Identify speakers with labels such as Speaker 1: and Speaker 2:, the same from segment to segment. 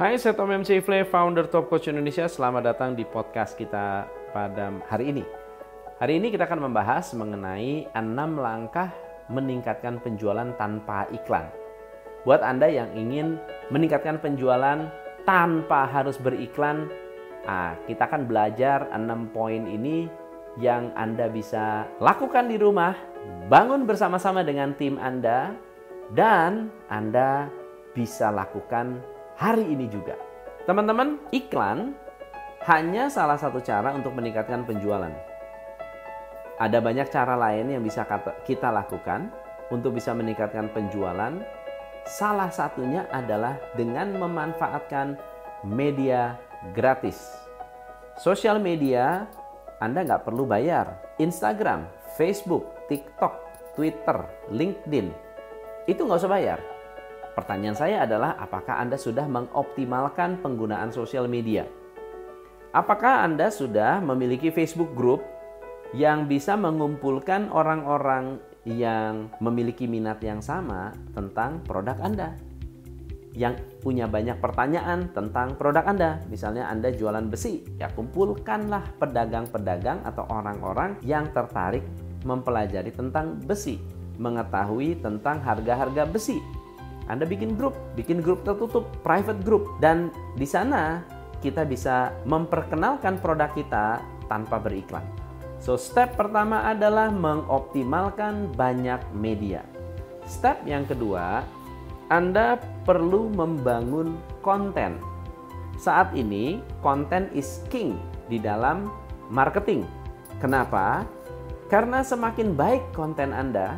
Speaker 1: Hai, saya Tom M. Cifle, founder Top Coach Indonesia. Selamat datang di podcast kita pada hari ini. Hari ini kita akan membahas mengenai 6 langkah meningkatkan penjualan tanpa iklan. Buat Anda yang ingin meningkatkan penjualan tanpa harus beriklan, nah, kita akan belajar 6 poin ini yang Anda bisa lakukan di rumah, bangun bersama-sama dengan tim Anda, dan Anda bisa lakukan hari ini juga. Teman-teman, iklan hanya salah satu cara untuk meningkatkan penjualan. Ada banyak cara lain yang bisa kita lakukan untuk bisa meningkatkan penjualan. Salah satunya adalah dengan memanfaatkan media gratis. Sosial media Anda nggak perlu bayar. Instagram, Facebook, TikTok, Twitter, LinkedIn, itu nggak usah bayar Pertanyaan saya adalah apakah Anda sudah mengoptimalkan penggunaan sosial media? Apakah Anda sudah memiliki Facebook group yang bisa mengumpulkan orang-orang yang memiliki minat yang sama tentang produk Anda? Yang punya banyak pertanyaan tentang produk Anda. Misalnya Anda jualan besi, ya kumpulkanlah pedagang-pedagang atau orang-orang yang tertarik mempelajari tentang besi, mengetahui tentang harga-harga besi, anda bikin grup, bikin grup tertutup, private group, dan di sana kita bisa memperkenalkan produk kita tanpa beriklan. So, step pertama adalah mengoptimalkan banyak media. Step yang kedua, Anda perlu membangun konten. Saat ini, konten is king di dalam marketing. Kenapa? Karena semakin baik konten Anda,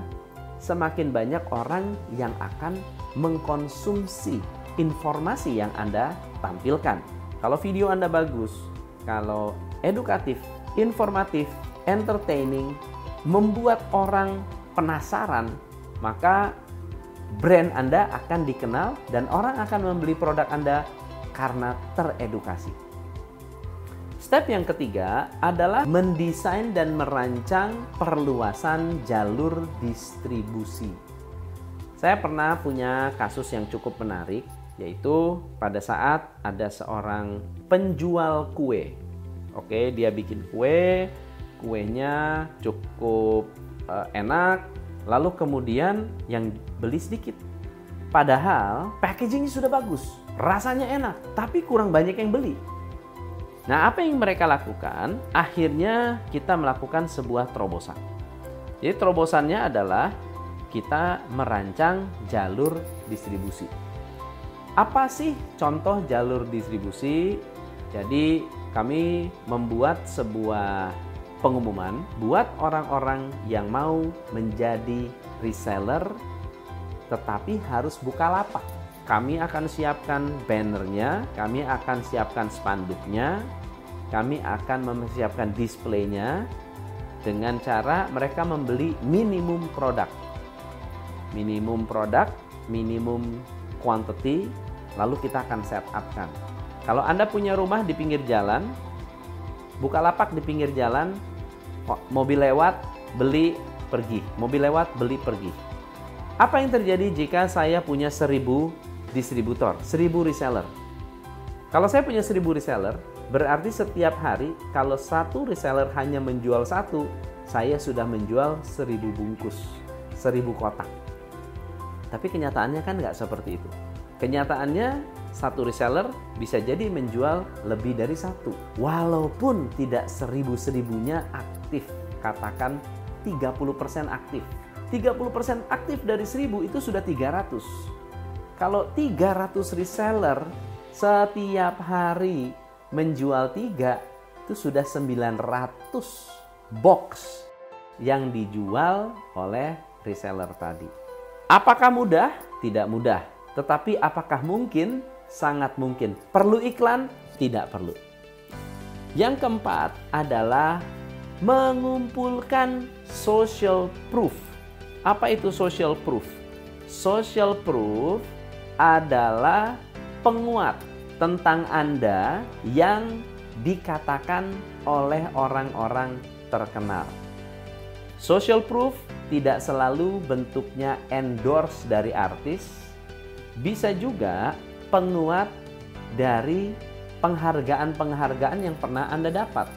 Speaker 1: semakin banyak orang yang akan mengkonsumsi informasi yang Anda tampilkan. Kalau video Anda bagus, kalau edukatif, informatif, entertaining, membuat orang penasaran, maka brand Anda akan dikenal dan orang akan membeli produk Anda karena teredukasi. Step yang ketiga adalah mendesain dan merancang perluasan jalur distribusi. Saya pernah punya kasus yang cukup menarik, yaitu pada saat ada seorang penjual kue. Oke, dia bikin kue, kuenya cukup uh, enak, lalu kemudian yang beli sedikit. Padahal packagingnya sudah bagus, rasanya enak, tapi kurang banyak yang beli. Nah, apa yang mereka lakukan? Akhirnya kita melakukan sebuah terobosan. Jadi terobosannya adalah kita merancang jalur distribusi. Apa sih contoh jalur distribusi? Jadi kami membuat sebuah pengumuman buat orang-orang yang mau menjadi reseller tetapi harus buka lapak kami akan siapkan bannernya, kami akan siapkan spanduknya, kami akan mempersiapkan displaynya dengan cara mereka membeli minimum produk. Minimum produk, minimum quantity, lalu kita akan set up kan. Kalau Anda punya rumah di pinggir jalan, buka lapak di pinggir jalan, mobil lewat, beli, pergi. Mobil lewat, beli, pergi. Apa yang terjadi jika saya punya seribu distributor, 1000 reseller. Kalau saya punya 1000 reseller, berarti setiap hari kalau satu reseller hanya menjual satu, saya sudah menjual 1000 bungkus, 1000 kotak. Tapi kenyataannya kan nggak seperti itu. Kenyataannya satu reseller bisa jadi menjual lebih dari satu. Walaupun tidak seribu-seribunya aktif. Katakan 30% aktif. 30% aktif dari 1000 itu sudah 300 kalau 300 reseller setiap hari menjual tiga itu sudah 900 box yang dijual oleh reseller tadi. Apakah mudah? Tidak mudah. Tetapi apakah mungkin? Sangat mungkin. Perlu iklan? Tidak perlu. Yang keempat adalah mengumpulkan social proof. Apa itu social proof? Social proof adalah penguat tentang Anda yang dikatakan oleh orang-orang terkenal. Social proof tidak selalu bentuknya endorse dari artis, bisa juga penguat dari penghargaan-penghargaan yang pernah Anda dapat.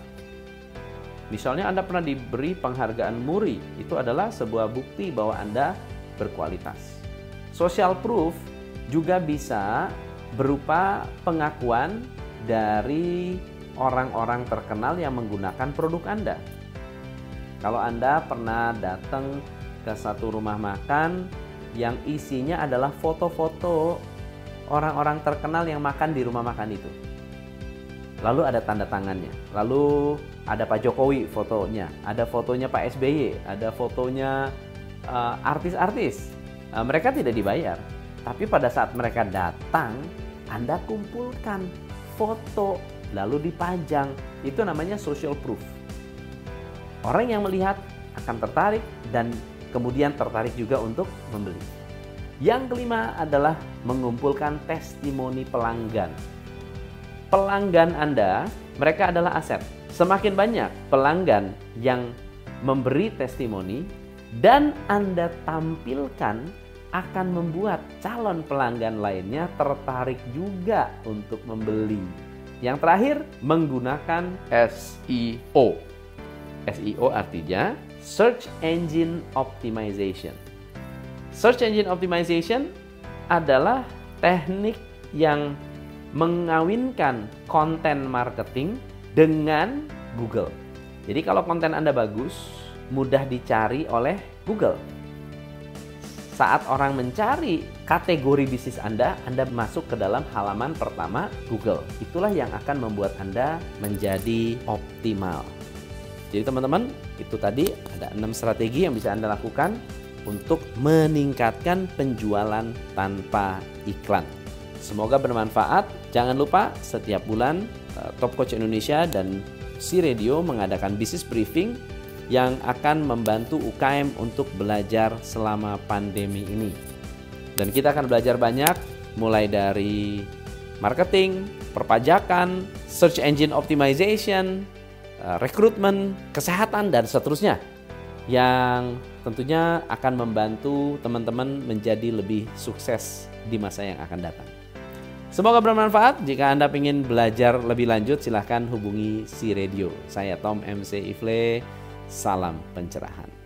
Speaker 1: Misalnya Anda pernah diberi penghargaan Muri, itu adalah sebuah bukti bahwa Anda berkualitas. Social proof juga bisa berupa pengakuan dari orang-orang terkenal yang menggunakan produk Anda. Kalau Anda pernah datang ke satu rumah makan yang isinya adalah foto-foto orang-orang terkenal yang makan di rumah makan itu. Lalu ada tanda tangannya. Lalu ada Pak Jokowi fotonya, ada fotonya Pak SBY, ada fotonya uh, artis-artis. Uh, mereka tidak dibayar, tapi pada saat mereka datang, Anda kumpulkan foto lalu dipajang. Itu namanya social proof. Orang yang melihat akan tertarik dan kemudian tertarik juga untuk membeli. Yang kelima adalah mengumpulkan testimoni pelanggan. Pelanggan Anda, mereka adalah aset. Semakin banyak pelanggan yang memberi testimoni dan Anda tampilkan akan membuat calon pelanggan lainnya tertarik juga untuk membeli. Yang terakhir, menggunakan SEO. SEO artinya Search Engine Optimization. Search Engine Optimization adalah teknik yang mengawinkan konten marketing dengan Google. Jadi kalau konten Anda bagus, mudah dicari oleh Google. Saat orang mencari kategori bisnis Anda, Anda masuk ke dalam halaman pertama Google. Itulah yang akan membuat Anda menjadi optimal. Jadi teman-teman, itu tadi ada enam strategi yang bisa Anda lakukan untuk meningkatkan penjualan tanpa iklan. Semoga bermanfaat. Jangan lupa setiap bulan eh, Top Coach Indonesia dan Si Radio mengadakan bisnis briefing yang akan membantu UKM untuk belajar selama pandemi ini. Dan kita akan belajar banyak mulai dari marketing, perpajakan, search engine optimization, eh, rekrutmen, kesehatan dan seterusnya yang tentunya akan membantu teman-teman menjadi lebih sukses di masa yang akan datang. Semoga bermanfaat. Jika Anda ingin belajar lebih lanjut, silahkan hubungi si radio. Saya Tom MC Ifle. Salam pencerahan.